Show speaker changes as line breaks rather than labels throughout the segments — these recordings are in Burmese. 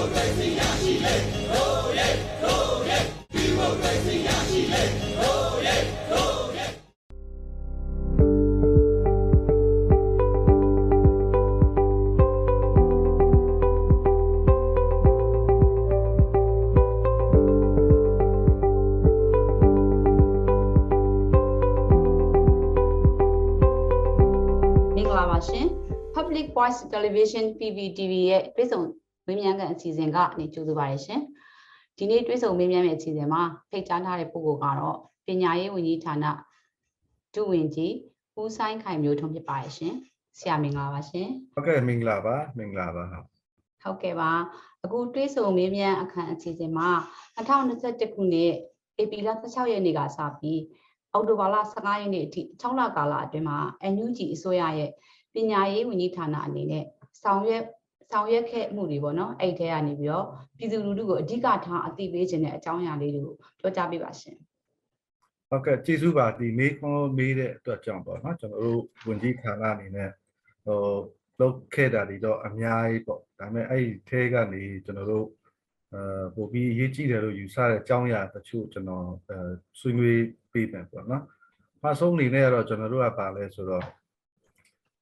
မင်္ဂလာပါရှင် Public Voice Television PVTV ရဲ့တွဲဆောင် မေးမြန်းခန့်အစီအစဉ်ကနေကြိုဆိုပါရရှင်ဒီနေ့တွဲဆောင်မေးမြန်းမယ့်အစီအစဉ်မှာဖိတ်ကြားထားတဲ့ပုဂ္ဂိုလ်ကတော့ပညာရေးဝန်ကြီးဌာနဒုဝန်ကြီးဦးဆိုင်ခိုင်မျိုးထွန်းဖြစ်ပါရရှင်ဆရာမင်္ဂလာပါရှင်
ဟုတ်ကဲ့မင်္ဂလာပါမင်္ဂလာပါဟုတ်
ဟုတ်ကဲ့ပါအခုတွဲဆောင်မေးမြန်းအခန်းအစီအစဉ်မှာ2021ခုနှစ်ဧပြီလ16ရက်နေ့ကစပြီးအောက်တိုဘာလ15ရက်နေ့အထိ6လကာလအတွင်းမှာ NUG အစိုးရရဲ့ပညာရေးဝန်ကြီးဌာနအနေနဲ့ဆောင်ရွက် ဆောင်ရွက်ခဲ့မှုတွေပေါ့နော်အဲ့ဒီထဲကနေပြီးတော့ပြည်သူလူထုကိုအဓိကထားအသိပေးခြင်းတဲ့အကြောင်းအရာလေးတွေကိုပြောကြားပေးပါရှင်
ဟုတ်ကဲ့ကျေးဇူးပါဒီမေးခွန်းမေးတဲ့အတွက်ကြောင့်ပေါ့နော်ကျွန်တော်တို့ဝန်ကြီးဌာနအနေနဲ့ဟိုလုပ်ခဲ့တာတွေတော့အများကြီးပေါ့ဒါပေမဲ့အဲ့ဒီထဲကနေကျွန်တော်တို့အဲပို့ပြီးအရေးကြီးတယ်လို့ယူဆတဲ့အကြောင်းအရာတချို့ကျွန်တော်အဲဆွေးနွေးပေးမယ်ပေါ့နော်။အဆုံးအနေနဲ့ကတော့ကျွန်တော်တို့ကပါလဲဆိုတော့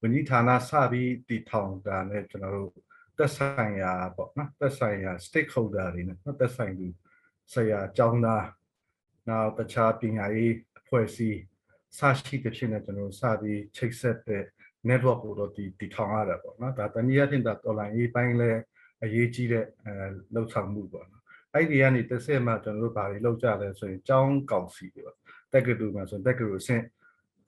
ဝန်ကြီးဌာနစပြီးတည်ထောင်တာနဲ့ကျွန်တော်တို့ သက်ဆိုင်ရာပေါ့နော်သက်ဆိုင်ရာ stakeholder တွေနဲ့နော်သက်ဆိုင်သူဆရာအကြောင်းသားနောက်တခြားပညာရေးအဖွဲ့အစည်းစရှိတဲ့ဖြစ်နေကျွန်တော်စပြီးချိတ်ဆက်တဲ့ network ကိုတော့ဒီတည်ထောင်ရတာပေါ့နော်ဒါတနည်းအားဖြင့်ဒါတော်လိုင်းရေးပိုင်းလဲအရေးကြီးတဲ့အဲလှုပ်ဆောင်မှုပေါ့နော်အဲ့ဒီကနေတစ်ဆက်မှကျွန်တော်တို့ဘာတွေလှုပ်ကြလဲဆိုရင်ចောင်းကောင်စီတွေပေါ့တက်ကတူမှာဆိုရင်တက်ကတူအဆင့်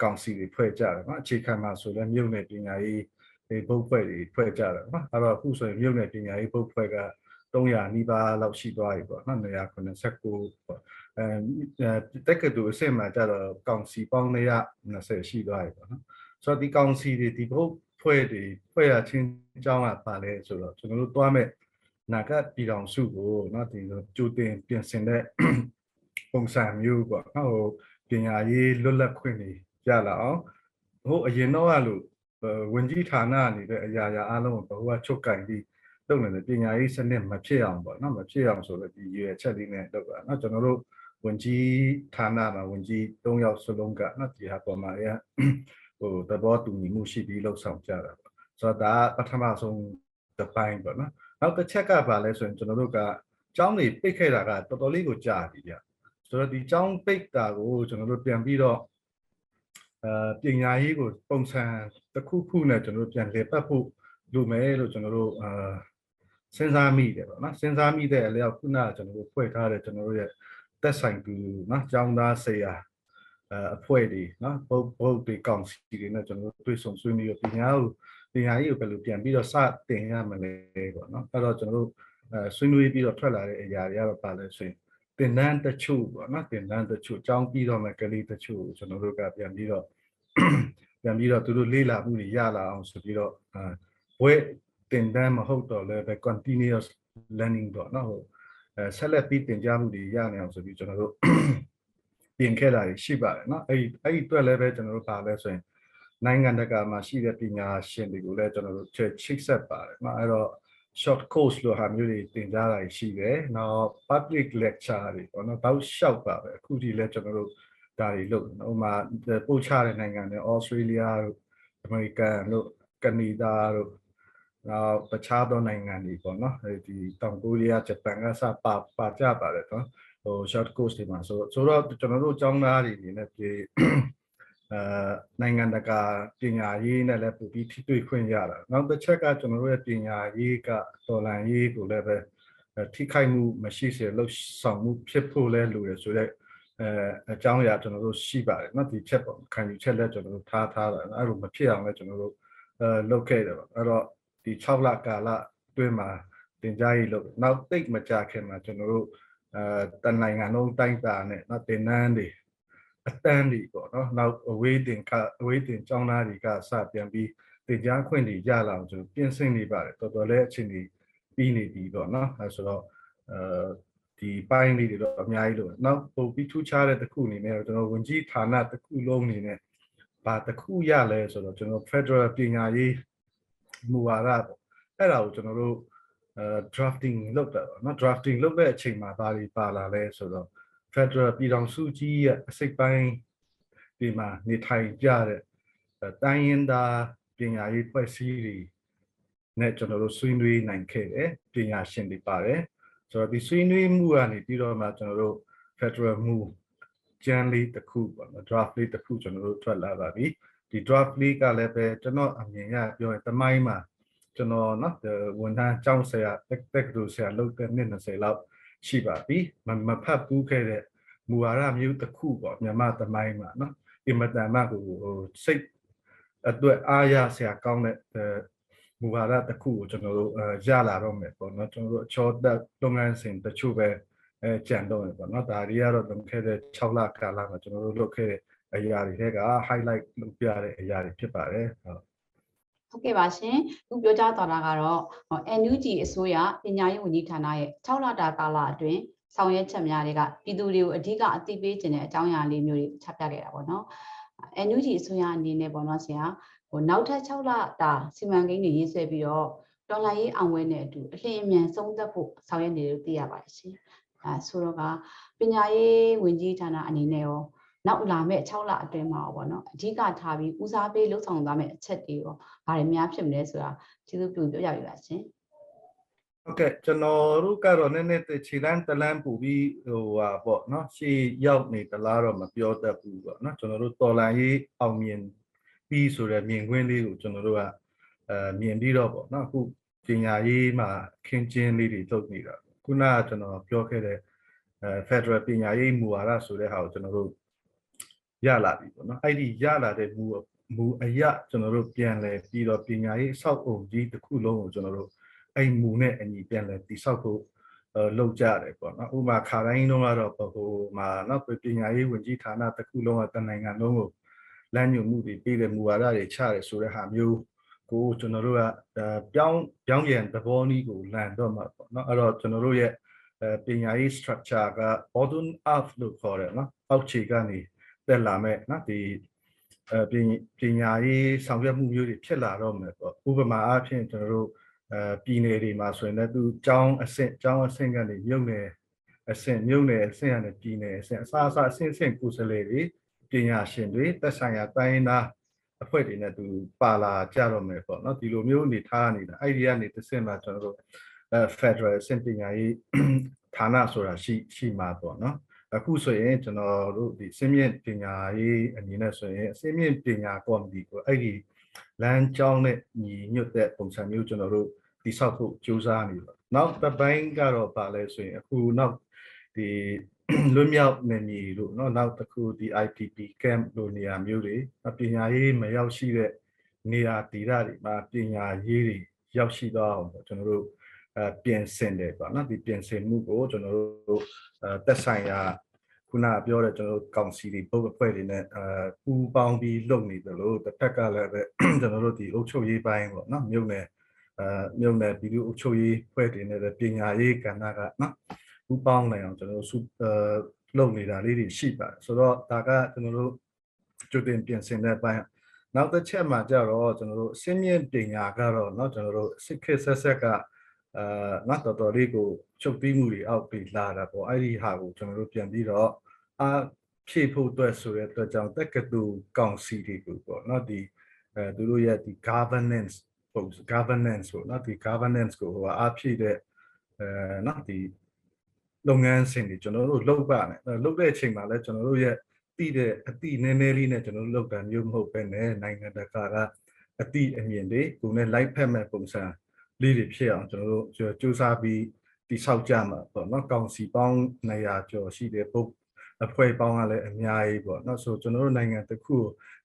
ကောင်စီတွေဖွဲ့ကြတယ်နော်အခြေခံမှာဆိုလည်းမြို့နယ်ပညာရေး ဒီဘုတ်ဖွဲ့တွေဖွဲ့ကြတယ်နော်အဲ့တော့အခုဆိုရင်မြို့နယ်ပညာရေးဘုတ်ဖွဲ့က300နီးပါးလောက်ရှိသွားပြီပေါ့နော်189ပေါ့ အဲတက်ကတူအစ်စ်မှာကြတော့ကောင်စီပေါင်း120ရှိသွားပြီပေါ့နော်ဆိုတော့ဒီကောင်စီတွေဒီဘုတ်ဖွဲ့တွေဖွဲ့ရချင်းအကြောင်းကပါလဲဆိုတော့ကျွန်တော်တို့တွားမဲ့နာကပြည်တော်စုကိုเนาะဒီလိုကြိုတင်ပြင်ဆင်တဲ့ပုံစံမျိုးပေါ့နော်ဟိုပညာရေးလွတ်လပ်ခွင့်တွေရလာအောင်ဟိုအရင်တော့ကလို့ ဝန်ကြီးဌာနအနေနဲ့အရာရာအလုံးကိုဘဝချုပ်ကင်ပြီးလုပ်နေတယ်ပညာရေးစနစ်မဖြစ်အောင်ပေါ့နော်မဖြစ်အောင်ဆိုတော့ဒီရွယ်ချက်လေးနဲ့လုပ်တာနော်ကျွန်တော်တို့ဝန်ကြီးဌာနမှာဝန်ကြီး၃ယောက်စလုံးကနော်ဒီဟာပေါ်မှာရဟိုသဘောတူညီမှုရှိပြီးလှုပ်ဆောင်ကြတာပေါ့ဆိုတော့ဒါပထမဆုံးတစ်ပိုင်းပေါ့နော်နောက်တစ်ချက်ကပါလဲဆိုရင်ကျွန်တော်တို့ကကျောင်းတွေပိတ်ခဲ့တာကတော်တော်လေးကိုကြာပြီဗျဆိုတော့ဒီကျောင်းပိတ်တာကိုကျွန်တော်တို့ပြန်ပြီးတော့အဲပညာရေးကိုပုံစံ တစ်ခုခုနဲ့ကျွန်တော်တို့ပြန်လည်ပတ်ဖို့လိုမယ်လို့ကျွန်တော်တို့အာစဉ်းစားမိတယ်ပေါ့နော်စဉ်းစားမိတဲ့အလျောက်ခုနကကျွန်တော်တို့ဖွဲ့ထားတဲ့ကျွန်တော်တို့ရဲ့သက်ဆိုင်သူနော်ကျောင်းသားဆရာအဖွဲ့တွေနော်ဘုတ်ဘုတ်တွေကောင်စီတွေနဲ့ကျွန်တော်တို့တွေ့ဆုံဆွေးနွေးရပညာကိုပညာရေးကိုဘယ်လိုပြန်ပြီးတော့စတင်ရမလဲပေါ့နော်အဲ့တော့ကျွန်တော်တို့အဲဆွေးနွေးပြီးတော့ထွက်လာတဲ့အရာတွေကတော့ပါလဲဆိုရင်တင်နန်းတချို့ပေါ့နော်တင်နန်းတချို့ကြောင်းပြီးတော့မှကလေးတချို့ကျွန်တော်တို့ကပြန်ပြီးတော့ ပြန်ပြီးတော့သူတို့လေ့လာမှုတွေရလာအောင်ဆိုပြီးတော့ဘွဲ့တင်တန်းမဟုတ်တော့လည်းပဲ continuous learning ပေါ့နော်ဟုတ်အဲဆက်လက်ပြီးတင်ကြားမှုတွေရနိုင်အောင်ဆိုပြီးကျွန်တော်တို့ပြင်ခဲ့တာတွေရှိပါတယ်နော်အဲ့ဒီအဲ့ဒီအတွက်လည်းပဲကျွန်တော်တို့ပါလဲဆိုရင်နိုင်ငံတကာမှာရှိတဲ့ပညာရှင်တွေကိုလည်းကျွန်တော်တို့ချိတ်ဆက်ပါတယ်နော်အဲ့တော့ short course လို့ဟာမျိုးတွေတင်ကြားတာရှိတယ်။နောက် public lecture တွေပေါ့နော်။တောက်လျှောက်ပါပဲ။အခုဒီလည်းကျွန်တော်တို့ ဒါတွေလုပ်တယ်နော်။ဥပမာပို့ချတဲ့နိုင်ငံတွေ Australia တို့ American တို့ကနေဒါတို့နောက်တခြားသောနိုင်ငံတွေပေါ့နော်အဲဒီတောင်ကိုရီးယားဂျပန်ကစပါပါကြပါတယ်နော်ဟို short course တွေမှာဆိုဆိုတော့ကျွန်တော်တို့အကြောင်းသားတွေအနေနဲ့ဒီအဲနိုင်ငံတကာပညာရေးနဲ့လည်းပို့ပြီးထိတွေ့ခွင့်ရတာနောက်တစ်ချက်ကကျွန်တော်တို့ရဲ့ပညာရေးကတော်လန်ရေးကိုလည်းပဲထိခိုက်မှုမရှိစေလို့ဆောင်မှုဖြစ်ဖို့လဲလိုရဆိုတော့ အဲအကြောင်းအရာကျွန်တော်တို့ရှိပါတယ်เนาะဒီချက်ပေါ့ခံယူချက်လည်းကျွန်တော်တို့ထားထားတာအဲ့လိုမဖြစ်အောင်လည်းကျွန်တော်တို့အဲလုပ်ခဲ့တယ်ပေါ့အဲ့တော့ဒီ6လကာလအတွင်းမှာတင်ကြားရေးလုပ်နောက်တိတ်မကြခင်မှာကျွန်တော်တို့အဲတနိုင်ငံလုံးတိုင်းတာနဲ့เนาะတင်နန်းတွေအတန်းတွေပေါ့နော်နောက်အဝေးတင်ကအဝေးတင်ကျောင်းသားတွေကစပြန်ပြီးတင်ကြားခွင့်တွေရလာအောင်ကျွန်တော်ပြင်ဆင်နေပါတယ်တော်တော်လေးအချိန်ကြီးပြီးနေပြီပေါ့နော်အဲဆိုတော့အဲ ဒီပိုင်းလေးတွေတော့အများကြီးလို့နောက်ပို့ပြီးထူးခြားတဲ့တစ်ခုအနေနဲ့ကျွန်တော်ဝင်ကြီးဌာနတစ်ခုလုံးအနေနဲ့ဘာတစ်ခုရလဲဆိုတော့ကျွန်တော် Federal ပညာရေးမူဝါဒပေါ့အဲ့ဒါကိုကျွန်တော်တို့အဲ drafting လုပ်တာပေါ့နော် drafting လုပ်တဲ့အချိန်မှာဘာတွေပါလာလဲဆိုတော့ Federal ပြည်ထောင်စုကြီးရဲ့အစိတ်ပိုင်းဒီမှာနေထိုင်ကြတဲ့အဲတိုင်းရင်းသားပညာရေးဖွဲ့စည်းတွေနဲ့ကျွန်တော်တို့ဆွေးနွေးနိုင်ခဲ့တယ်ပညာရှင်တွေပါတယ် ဆိုတော့ဒီဆွေးနွေးမှုကနေပြီးတော့မှကျွန်တော်တို့ federal move ကြမ်းလေးတစ်ခုပေါ့နော် draft လေးတစ်ခုကျွန်တော်တို့ထွက်လာပါပြီဒီ draft လေးကလည်းပဲကျွန်တော်အမြင်ရပြောရင်တမိုင်းမှာကျွန်တော်နော်ဝန်ထမ်းကျောင်းဆရာတက်တက်တူဆရာလောက်တဲ့နှစ်20လောက်ရှိပါပြီမမဖတ်ဘူးခဲ့တဲ့မူဝါဒမျိုးတစ်ခုပေါ့မြန်မာတမိုင်းမှာနော်အင်မတန်မှကိုစိတ်အတွက်အားရဆရာကောင်းတဲ့ မူဝါဒတစ်ခုကိုကျွန်တော်တို့ရလာတော့မယ်ပေါ့နော်ကျွန်တော်တို့အချောတက်လုပ်ငန်းစဉ်တချို့ပဲအဲကြံတော့မယ်ပေါ့နော်ဒါတွေကတော့လွန်ခဲ့တဲ့6လကာလမှာကျွန်တော်တို့လုပ်ခဲ့တဲ့အရာတွေထဲက highlight လုပ်ပြတဲ့အရာတွေဖြစ်ပါတယ်ဟုတ်
ဟုတ်ကဲ့ပါရှင်သူပြောကြားသွားတာကတော့ NUG အစိုးရပညာရေးဝန်ကြီးဌာနရဲ့6လတာကာလအတွင်းဆောင်ရွက်ချက်များတွေကပြည်သူတွေကိုအဓိကအသိပေးခြင်းတဲ့အကြောင်းအရာလေးမျိုးတွေချပြခဲ့တာပေါ့နော် NUG အစိုးရအနေနဲ့ပေါ့နော်ဆရာဟိုနောက်ထပ်6လတာစီမံကိန်းတွေရေးဆွဲပြီးတော့တော်လှန်ရေးအောင်ပွဲနဲ့အတူအလင်းအမြန်ဆုံးသက်ဖို့ဆောင်ရွက်နေတယ်လို့သိရပါတယ်ရှင်အဲဆိုတော့ကပညာရေးဝန်ကြီးဌာနအနေနဲ့ရောနောက်လာမဲ့6လအတွင်းမှာပေါ့နော်အဓိကထားပြီးဦးစားပေးလှုပ်ဆောင်သွားမယ့်အချက်တွေရောဘာတွေများဖြစ်မလဲဆိုတာကျေးဇူးပြုပြောပြပေးပါရှင်
ဟုတ်ကဲ့ကျွန်တော်တို့ကတော့နည်းနည်းခြေလန်းတလန်းပူပြီးဟိုဟာပေါ့နော်ရှေ့ရောက်နေတလားတော့မပြောတတ်ဘူးပေါ့နော်ကျွန်တော်တို့တော်လန်ရေးအောင်မြင်ပြီးဆိုတဲ့မြင်ကွင်းလေးကိုကျွန်တော်တို့ကအဲမြင်ပြီးတော့ပေါ့နော်အခုပညာရေးမှာခင်းကျင်းလေးတွေလုပ်နေတာခုနကကျွန်တော်ပြောခဲ့တဲ့အဲ Federal ပညာရေးမူဝါဒဆိုတဲ့ဟာကိုကျွန်တော်တို့ရလာပြီပေါ့နော်အဲ့ဒီရလာတဲ့မူမူအရကျွန်တော်တို့ပြန်လဲပြီးတော့ပညာရေးအဆောက်အုံကြီးတစ်ခုလုံးကိုကျွန်တော်တို့ အဲ့မူနဲ့အညီပြန်လဲတိဆောက်ဖို့အဲလောက်ကြတယ်ပေါ့နော်ဥပမာခါတိုင်းတုန်းကတော့ဟိုမှာနော်ပညာရေးဝန်ကြီးဌာနတစ်ခုလုံးကတနိုင်ငံလုံးကိုလမ်းညွှန်မှုတွေပေးတဲ့မူဝါဒတွေချတယ်ဆိုတဲ့ဟာမျိုးကိုကျွန်တော်တို့ကပြောင်းပြောင်းပြန်သဘောနည်းကိုလန်တော့မှာပေါ့နော်အဲ့တော့ကျွန်တော်တို့ရဲ့ပညာရေး structure က bottom up လို့ခေါ်တယ်နော်အောက်ခြေကနေတက်လာမဲ့နော်ဒီအဲပညာရေးဆောင်ရွက်မှုမျိုးတွေဖြစ်လာတော့မယ်ပေါ့ဥပမာအားဖြင့်ကျွန်တော်တို့ အဲပြည်နယ်တွေမှာဆိုရင်လည်းသူကျောင်းအဆင့်ကျောင်းအဆင့်ကနေမြို့နယ်အဆင့်မြို့နယ်အဆင့်ကနေပြည်နယ်အဆင့်အစားအစာအဆင့်ဆင့်ကိုယ်စားလှယ်တွေပညာရှင်တွေသက်ဆိုင်ရာတိုင်းသားအဖွဲ့တွေနဲ့သူပါလာကြတော့မယ်ပေါ့နော်ဒီလိုမျိုးအနေထားနေတာအဲ့ဒီကနေတစ်ဆင့်မှာကျွန်တော်တို့အဲ Federal အဆင့်ပညာရေးဌာနဆိုတာရှိရှိမှာပေါ့နော်အခုဆိုရင်ကျွန်တော်တို့ဒီစင်းမြင့်ပညာရေးအနေနဲ့ဆိုရင်စင်းမြင့်ပညာကော်မတီကိုအဲ့ဒီလမ်းကြောင်းနဲ့ညီညွတ်တဲ့ပုံစံမျိုးကျွန်တော်တို့ တိဆောက်ဖို့ကြိုးစားနေပါနောက်တစ်ပိုင်းကတော့ပါလဲဆိုရင်အခုနောက်ဒီလွတ်မြောက်နေမည်လို့เนาะနောက်တစ်ခုဒီ IPP camp လို့နေရာမျိုးတွေပညာရေးမရောက်ရှိတဲ့နေရာဒေသတွေမှာပညာရေးတွေရောက်ရှိတော့အောင်ပေါ့ကျွန်တော်တို့အဲပြင်ဆင်တယ်ပေါ့နော်ဒီပြင်ဆင်မှုကိုကျွန်တော်တို့အဲတက်ဆိုင်ရာခုနပြောတဲ့ကျွန်တော်တို့ကောင်စီတွေဘုတ်အဖွဲ့တွေနဲ့အဲပူးပေါင်းပြီးလုပ်နေတယ်လို့တစ်ဖက်ကလည်းပဲကျွန်တော်တို့ဒီအုပ်ချုပ်ရေးပိုင်းပေါ့နော်မြို့နယ် အဲမြို့နယ်ပြည်သူ့အုပ်ချုပ်ရေးဖွဲ့တွေနဲ့ပညာရေးကဏ္ဍကနော်ပူးပေါင်းနိုင်အောင်ကျွန်တော်တို့စုအဲလုပ်နေတာလေးတွေရှိပါတယ်ဆိုတော့ဒါကကျွန်တော်တို့ကြိုတင်ပြင်ဆင်တဲ့ပိုင်းနောက်တစ်ချက်မှာကြတော့ကျွန်တော်တို့အစင်းမြင့်ပညာကတော့เนาะကျွန်တော်တို့စစ်ခေတ်ဆက်ဆက်ကအာနော်တော်တော်လေးကိုချုပ်ပြီးမှုတွေအောက်ပြီးလာတာပေါ့အဲ့ဒီဟာကိုကျွန်တော်တို့ပြန်ပြီးတော့အာဖြည့်ဖို့အတွက်ဆိုတဲ့အတွက်ကြောင့်တက္ကသိုလ်ကောင်စီတွေကိုပေါ့နော်ဒီအဲသူတို့ရဲ့ဒီ governance ပုံ governance ကိုနော်ဒီ governance ကိုဟိုအားဖြည့်တဲ့အဲနော်ဒီလုပ်ငန်းစဉ်တွေကျွန်တော်တို့လုပ်ပါမယ်လုပ်တဲ့အချိန်မှာလည်းကျွန်တော်တို့ရဲ့တိတဲ့အတိနည်းနည်းလေးနဲ့ကျွန်တော်တို့လုပ်တာမျိုးမဟုတ်ပဲနဲ့နိုင်ငံတကာကအတိအမြင်တွေကိုလည်း live ဖက်မဲ့ပုံစံလေးတွေဖြစ်အောင်ကျွန်တော်တို့စူးစမ်းပြီးတိဆောက်ကြမှာပေါ့နော်ကောင်စီပေါင်း200ကျော်ရှိတဲ့ပုတ် အဖွဲ့ပေါင်းကလည်းအများကြီးပေါ့နော်ဆိုကျွန်တော်တို့နိုင်ငံတစ်ခု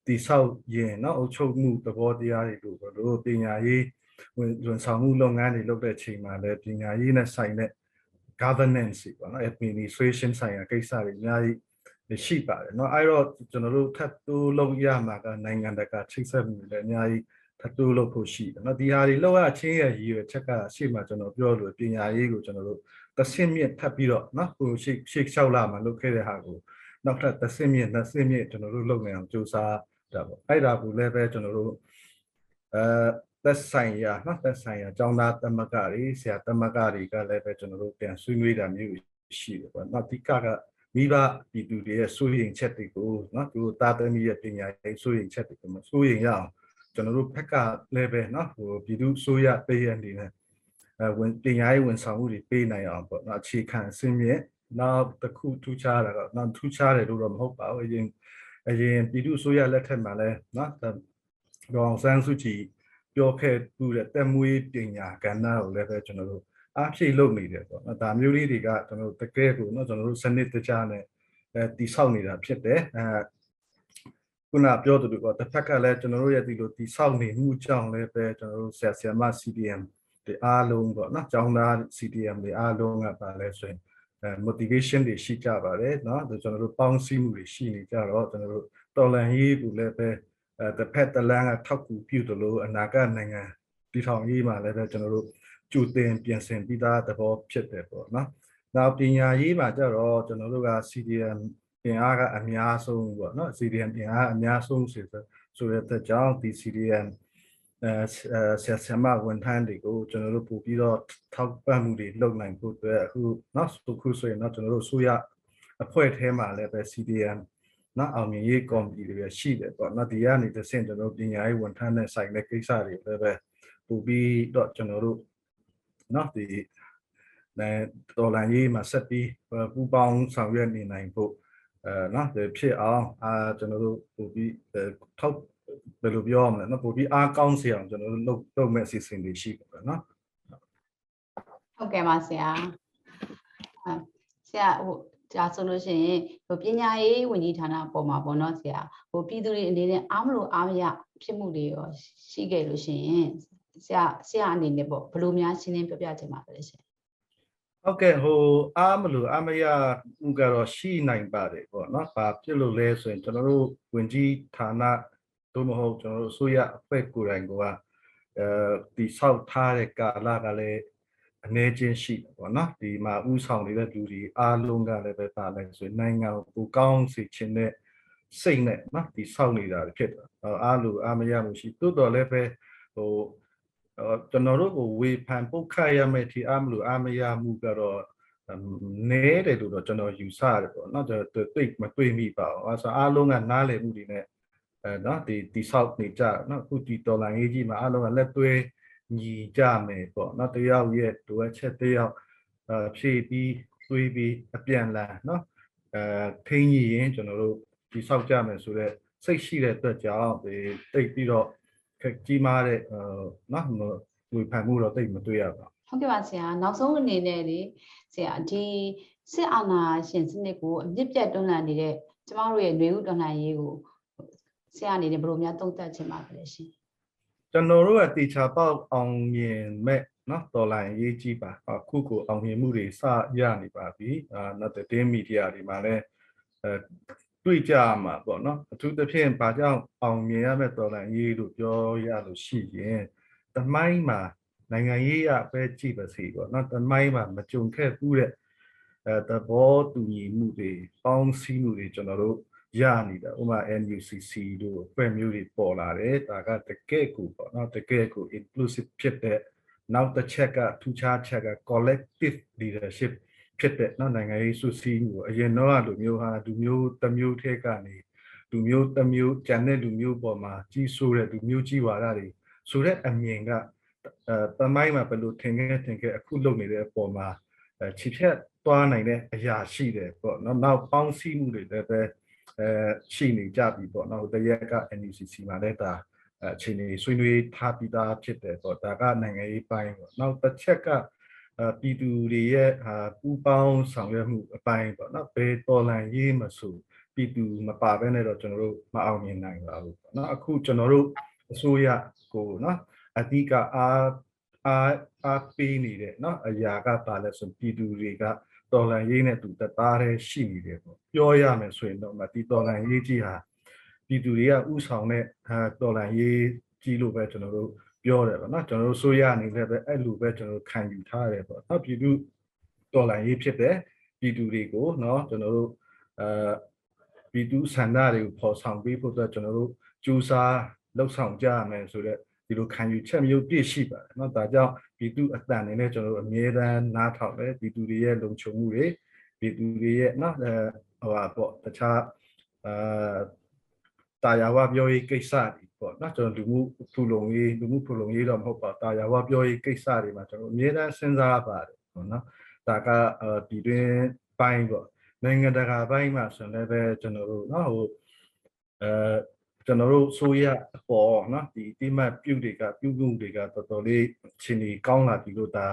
တိဆောက်ရင်เนาะအုပ်ချုပ်မှုသဘောတရားတွေလို့ပေါ့လို့ပညာရေးဝန်ဆောင်မှုလုပ်ငန်းတွေလုပ်တဲ့ချိန်မှာလည်းပညာရေးနဲ့ဆိုင်တဲ့ governance ပေါ့နော် administration ဆိုင်ရာကိစ္စတွေအများကြီးရှိပါတယ်เนาะအဲ့တော့ကျွန်တော်တို့ထပ်တိုးလုပ်ရမှာကနိုင်ငံတကာချိတ်ဆက်မှုတွေလည်းအများကြီး ထပ်တိုးလုပ်ဖို့ရှိတယ်เนาะဒီဟာတွေလောက်ရချင်းရဲ့ရည်ရွယ်ချက်ကရှေ့မှာကျွန်တော်ပြောလို့ပညာရေးကိုကျွန်တော်တို့တဆင့်မြင့်ထပ်ပြီးတော့เนาะဟိုရှေ့ရှေ့လျှောက်လာမှာလုပ်ခဲ့တဲ့ဟာကိုနောက်ထပ်တဆင့်မြင့်နှစ်ဆင့်မြင့်ကျွန်တော်တို့လုပ်နေအောင်ကြိုးစားတာပေါ့အဲ့ဒါကိုလည်းပဲကျွန်တော်တို့အဲတ သက်ဆိုင်ရာနော်သက်ဆိုင်ရာကျောင်းသားသမဂ္ဂတွေဆရာသမဂ္ဂတွေကလည်းပဲကျွန်တော်တို့ပြန်ဆွေးနွေးတာမျိုးရှိတယ်ပေါ့နော်အဓိကကမိဘပြည်သူတွေရဲ့စိုးရိမ်ချက်တွေကိုနော်သူတို့တာသမီရဲ့ပညာရေးစိုးရိမ်ချက်တွေကိုမစိုးရိမ်ရအောင် ကျွန်တော်တို့ဘက်ကလည်းပဲနော်ဟိုပြည်သူစိုးရပေးရနေတယ်အဲဝင်ပညာရေးဝန်ဆောင်မှုတွေပေးနိုင်အောင်ပေါ့နော်အခြေခံအစင်းမြင့်နောက်တစ်ခုထူးခြားတာကနောက်ထူးခြားတယ်လို့တော့မဟုတ်ပါဘူးအရင်အရင်ပြည်သူစိုးရလက်ထက်မှာလဲနော်ဒေါအောင်ဆန်းစုကြည်ပြောခဲ့သူတဲ့တက်မွေးပညာကဏ္ဍကိုလည်းပဲကျွန်တော်တို့အားဖြည့်လုပ်နေတယ်ပေါ့နော်ဒါမျိုးလေးတွေကကျွန်တော်တို့တကယ်ကိုနော်ကျွန်တော်တို့စနစ်တကျနဲ့အဲတိဆောက်နေတာဖြစ်တယ်အဲ ခုနပြောသူတို့ကတစ်ဖက်ကလည်းကျွန်တော်တို့ရဲ့ဒီလိုတိဆောက်နေမှုကြောင့်လည်းပဲကျွန်တော်တို့ဆရာဆရာမ CDM တွေအားလုံးပေါ့နော်ကျောင်းသား CDM တွေအားလုံးကပါလဲဆိုရင်အဲ motivation တွေရှိကြပါတယ်เนาะကျွန်တော်တို့ပေါင်းစည်းမှုတွေရှိနေကြတော့ကျွန်တော်တို့တော်လန်ရေးကိုလည်းပဲအဲတစ်ဖက်တစ်လမ်းကထောက်ကူပြုသလိုအနာဂတ်နိုင်ငံတည်ထောင်ရေးမှာလည်းပဲကျွန်တော်တို့ကြိုတင်ပြင်ဆင်ပြီးသားသဘောဖြစ်တယ်ပေါ့နော်။နောက်ပညာရေးမှာကျတော့ကျွန်တော်တို့က CDM အင်အားကအများဆုံးပေါ့နော် CDM အင်အားအများဆုံးဆိုဆိုရတဲ့ကြောင့်ဒီ CDM အဲဆက်ဆံမဝန်ထမ်းတွေကိုကျွန်တော်တို့ပို့ပြီးတော့ထောက်ပံ့မှုတွေလုပ်နိုင်ဖို့အတွက်အခုနော်အခုဆိုရင်တော့ကျွန်တော်တို့ဆိုရအဖွဲ့အထဲမှာလည်းပဲ CDM နော်အောင်မြင်ရေးကော်မတီတွေရှိတယ်ပေါ့နော်ဒီကနေတဆင့်ကျွန်တော်ပညာရေးဝန်ထမ်းနဲ့ဆိုင်တဲ့ကိစ္စတွေလည်းပဲပို့ပြီးတော့ကျွန်တော်တို့နော်ဒီနဲ့တော်လန်ရေးမှာဆက်ပြီးပူပေါင်းဆောင်ရွက်နေနိုင်ဖို့ အဲနော်ဒီဖြစ်အောင်အာကျွန်တော်တို့ပို့ပြီးထောက်ဘယ်လိုပြောရမလဲနော်ပို့ပြီးအားကောင်းစေအောင်ကျွန်တော်တို့လုပ်လုပ်မဲ့အစီအစဉ်တွေရှိပါတယ်နော်
ဟုတ်ကဲ့ပါဆရာအဲဆရာဟိုဒါဆိုလို့ရှိရင်ဟိုပညာရေးဝန်ကြီးဌာနအပေါ်မှာပေါ့နော်ဆရာဟိုပြည်သူတွေအနေနဲ့အားမလို့အားမရဖြစ်မှုတွေရောရှိခဲ့လို့ရှိရင်ဆရာဆရာအနေနဲ့ပေါ့ဘယ်လိုများရှင်းလင်းပြပြချင်ပါလဲရှင်
ဟုတ်ကဲ့ဟိုအားမလို့အမရဥကတော့ရှိနိုင်ပါတယ်ပေါ့နော်။ဘာဖြစ်လို့လဲဆိုရင်ကျွန်တော်တို့ဝင်ကြီးဌာနတို့မဟုတ်ကျွန်တော်တို့အစိုးရအဖွဲ့ကိုယ်တိုင်ကအဲဒီဆောက်ထားတဲ့ကာလကလည်းအနေချင်းရှိတယ်ပေါ့နော်။ဒီမှာဥဆောင်နေတဲ့လူတွေအားလုံးကလည်းပဲပါလဲဆိုရင်နိုင်ငံကိုပူကောင်းစေခြင်းနဲ့စိတ်နဲ့နော်ဒီဆောက်နေတာဖြစ်တယ်။အားလို့အားမရမှုရှိတိုးတော်လည်းပဲဟို ကျွန်တော်တို့ကိုဝေဖန်ပုတ်ခတ်ရမယ့်ဒီအမလို့အမရမှုကတော့နဲတယ်လို့တော့ကျွန်တော်ယူဆရတယ်ပေါ့နော်ကျွန်တော်သိမတွေ့မိပါဘူးအဲဆိုအားလုံးကနားလည်မှုတွေနဲ့အဲနော်ဒီတိဆောက်နေကြနော်အခုဒီတော်လိုင်းရေးကြီးမှာအားလုံးကလက်သွဲညီကြမယ်ပေါ့နော်တယောက်ရဲ့တို့အချက်တယောက်အဖြည့်ပြီးသွေးပြီးအပြန်လန်နော်အဲထိန်းကြီးရင်ကျွန်တော်တို့တိဆောက်ကြမယ်ဆိုတော့စိတ်ရှိတဲ့အတွက်ကြောင့်ဒီတိတ်ပြီးတော့ က်ကြီးမားတဲ့အဲနော်ဝေဖန်မှုတော့တိတ်မတွေ့ရပါဘူး
ဟုတ်ကဲ့ပါဆရာနောက်ဆုံးအနေနဲ့လေဆရာဒီစစ်အာဏာရှင်စနစ်ကိုအမြင့်ပြတ်တွန်းလှန်နေတဲ့ကျမတို့ရဲ့ຫນွေဥတွန်းလှန်ရေးကိုဆရာအနေနဲ့ဘယ်လိုများသုံးသပ်ချင်ပါလဲရှင်
ကျွန်တော်တို့ကတေချာပေါက်အောင်မြင်မဲ့နော်တော်လိုင်းရေးကြီးပါအခုကိုအောင်မြင်မှုတွေစရနေပါပြီအာနောက်တဲ့မီဒီယာတွေမှာလည်းအဲ တွေ့ကြမှာပေါ့နော်အထူးသဖြင့်ဘာကြောင့်အောင်မြင်ရမဲ့တော်လိုင်းရေးလို့ပြောရလို့ရှိရင်တမိုင်းမှာနိုင်ငံရေးရပဲကြည့်ပါစီပေါ့နော်တမိုင်းမှာမကြုံခဲ့ဘူးတဲ့အဲသဘောတူညီမှုတွေပေါင်းစည်းမှုတွေကျွန်တော်တို့ရနေတာဥပမာ NUCC တို့အဖွဲ့မျိုးတွေပေါ်လာတယ်ဒါကတကယ့်ကိုပေါ့နော်တကယ့်ကို inclusive ဖြစ်တဲ့နောက်တစ်ချက်ကထူးခြားချက်က collective leadership ဖြစ်တဲ့နော်နိုင်ငံရေးစုစည်းမှုအရင်တော့လူမျိုးဟာလူမျိုးတစ်မျိုးထဲကနေလူမျိုးတစ်မျိုးကျန်တဲ့လူမျိုးပေါ်မှာကြီးဆိုးတဲ့လူမျိုးကြီးဝါဒတွေဆိုတဲ့အမြင်ကအဲတမိုင်းမှာဘယ်လိုထင်ခဲ့ထင်ခဲ့အခုလုပ်နေတဲ့အပေါ်မှာခြေဖြတ်သွားနိုင်တဲ့အရာရှိတယ်ပေါ့နော်နောက်ပေါင်းစည်းမှုတွေလည်းပဲအဲရှိနေကြပြီပေါ့နော်တရက်က NUCC မှာလည်းဒါအခြေအနေဆွေးနွေးထားပြီးသားဖြစ်တယ်ပေါ့ဒါကနိုင်ငံရေးပိုင်းပေါ့နောက်တစ်ချက်က ပြည်သူတွေရဲ့ဟာပူပေါင်းဆောင်ရွက်မှုအပိုင်းပေါ့နော်ဘယ်တော်လန်ရေးမဆိုပြည်သူမပါဘဲနဲ့တော့ကျွန်တော်တို့မအောင်မြင်နိုင်ပါဘူးပေါ့နော်အခုကျွန်တော်တို့အစိုးရကိုနော်အဓိကအားအားအားပေးနေတဲ့နော်အရာကပါလဲဆိုပြည်သူတွေကတော်လန်ရေးနဲ့တူတသားတည်းရှိနေတယ်ပေါ့ပြောရမယ်ဆိုရင်တော့ဒီတော်လန်ရေးကြီးဟာပြည်သူတွေကဥဆောင်တဲ့ဟာတော်လန်ရေးကြီးလို့ပဲကျွန်တော်တို့ ပြောတယ်ပေါ့နော်ကျွန်တော်တို့ဆိုရအနေနဲ့ပဲအဲ့လိုပဲကျွန်တော်ခံယူထားရတယ်ပေါ့နော်ပြည်သူတော်လှန်ရေးဖြစ်တဲ့ပြည်သူတွေကိုနော်ကျွန်တော်တို့အဲပြည်သူဆန္ဒတွေကိုပေါ်ဆောင်ပေးဖို့အတွက်ကျွန်တော်တို့ကြိုးစားလှုပ်ဆောင်ကြရမယ်ဆိုတော့ဒီလိုခံယူချက်မျိုးပြည့်ရှိပါတယ်နော်ဒါကြောင့်ပြည်သူအတန်နေနဲ့ကျွန်တော်တို့အမြဲတမ်းနားထောင်တယ်ပြည်သူတွေရဲ့လုံခြုံမှုတွေပြည်သူတွေရဲ့နော်အဲဟိုပါပေါ့တခြားအာတာယာဝပြောရေးကိစ္စတွေ ပေါ့နော်ကျွန်တော်လူမှုဖူလုံရေးလူမှုဖူလုံရေးတော့မဟုတ်ပါတာယာဝပြောရေးကိစ္စတွေမှာကျွန်တော်အမြဲတမ်းစဉ်းစားပါတယ်ပေါ့နော်ဒါကပြည်တွင်းပိုင်းပေါ့နိုင်ငံတကာပိုင်းမှာဆိုလည်းပဲကျွန်တော်တို့နော်ဟိုအဲကျွန်တော်တို့ဆိုရအပေါ်နော်ဒီတိမတ်ပြုတ်တွေကပြုတ်မှုတွေကတော်တော်လေးရှင်နေကောင်းလာပြီလို့ဒါ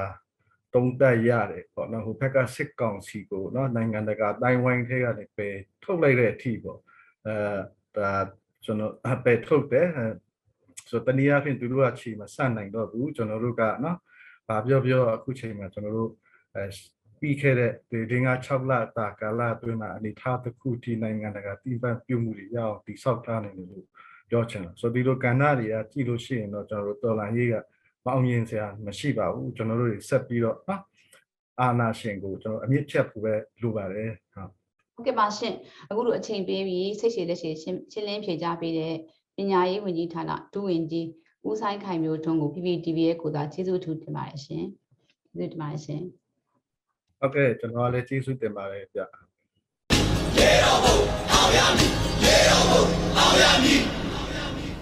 တုံးတက်ရတယ်ပေါ့နော်ဟိုဘက်ကစစ်ကောင်စီကိုနော်နိုင်ငံတကာတိုင်းဝိုင်းထဲကနေပယ်ထုတ်လိုက်တဲ့အထိပေါ့အဲဒါ ကျွန်တော်ပယ်ထုတ်တယ်ဆိုတော့တနည်းအားဖြင့်သူတို့ကချိန်မှာစနိုင်တော့ဘူးကျွန်တော်တို့ကနော်ဘာပြောပြောအခုချိန်မှာကျွန်တော်တို့အဲပြီးခဲ့တဲ့ဒီဒင်းက6လတာကာလအတွင်းမှာအနေထားတစ်ခုဒီနိုင်ငံတကာတည်ပန်းပြုမှုတွေရအောင်တည်ဆောက်ထားနိုင်တယ်လို့ပြောချင်တာဆိုတော့ဒီလိုကဏ္ဍတွေကကြည့်လို့ရှိရင်တော့ကျွန်တော်တို့တော်လန်ရေးကမအောင်မြင်စရာမရှိပါဘူးကျွန်တော်တို့တွေဆက်ပြီးတော့နော်အာနာရှင်ကိုကျွန်တော်အမြင့်ဖြတ်ဖို့ပဲလိုပါတယ်ဟုတ်
ဟုတ်ကဲ့ပါရှင်အခုလိုအချိန်ပေးပြီးစိတ်ရှည်လက်ရှည်ရှင်းရှင်းလင်းဖြေကြားပေးတဲ့ပညာရေးဝန်ကြီးဌာနဒုဝန်ကြီးဦးဆိုင်ခိုင်မျိုးထွန်းကို PPTV ရဲ့ကိုယ်စားကျေးဇူးထူးတင်ပါတယ်ရှင်ကျေးဇူးတင်ပါတယ်ရှင်
ဟုတ်ကဲ့ကျွန်တော်ကလည်းကျေးဇူးတင်ပါတယ်ဗျ
ရေတော်ဘုံအောင်ရမည်ရေတော်ဘုံအောင်ရမည်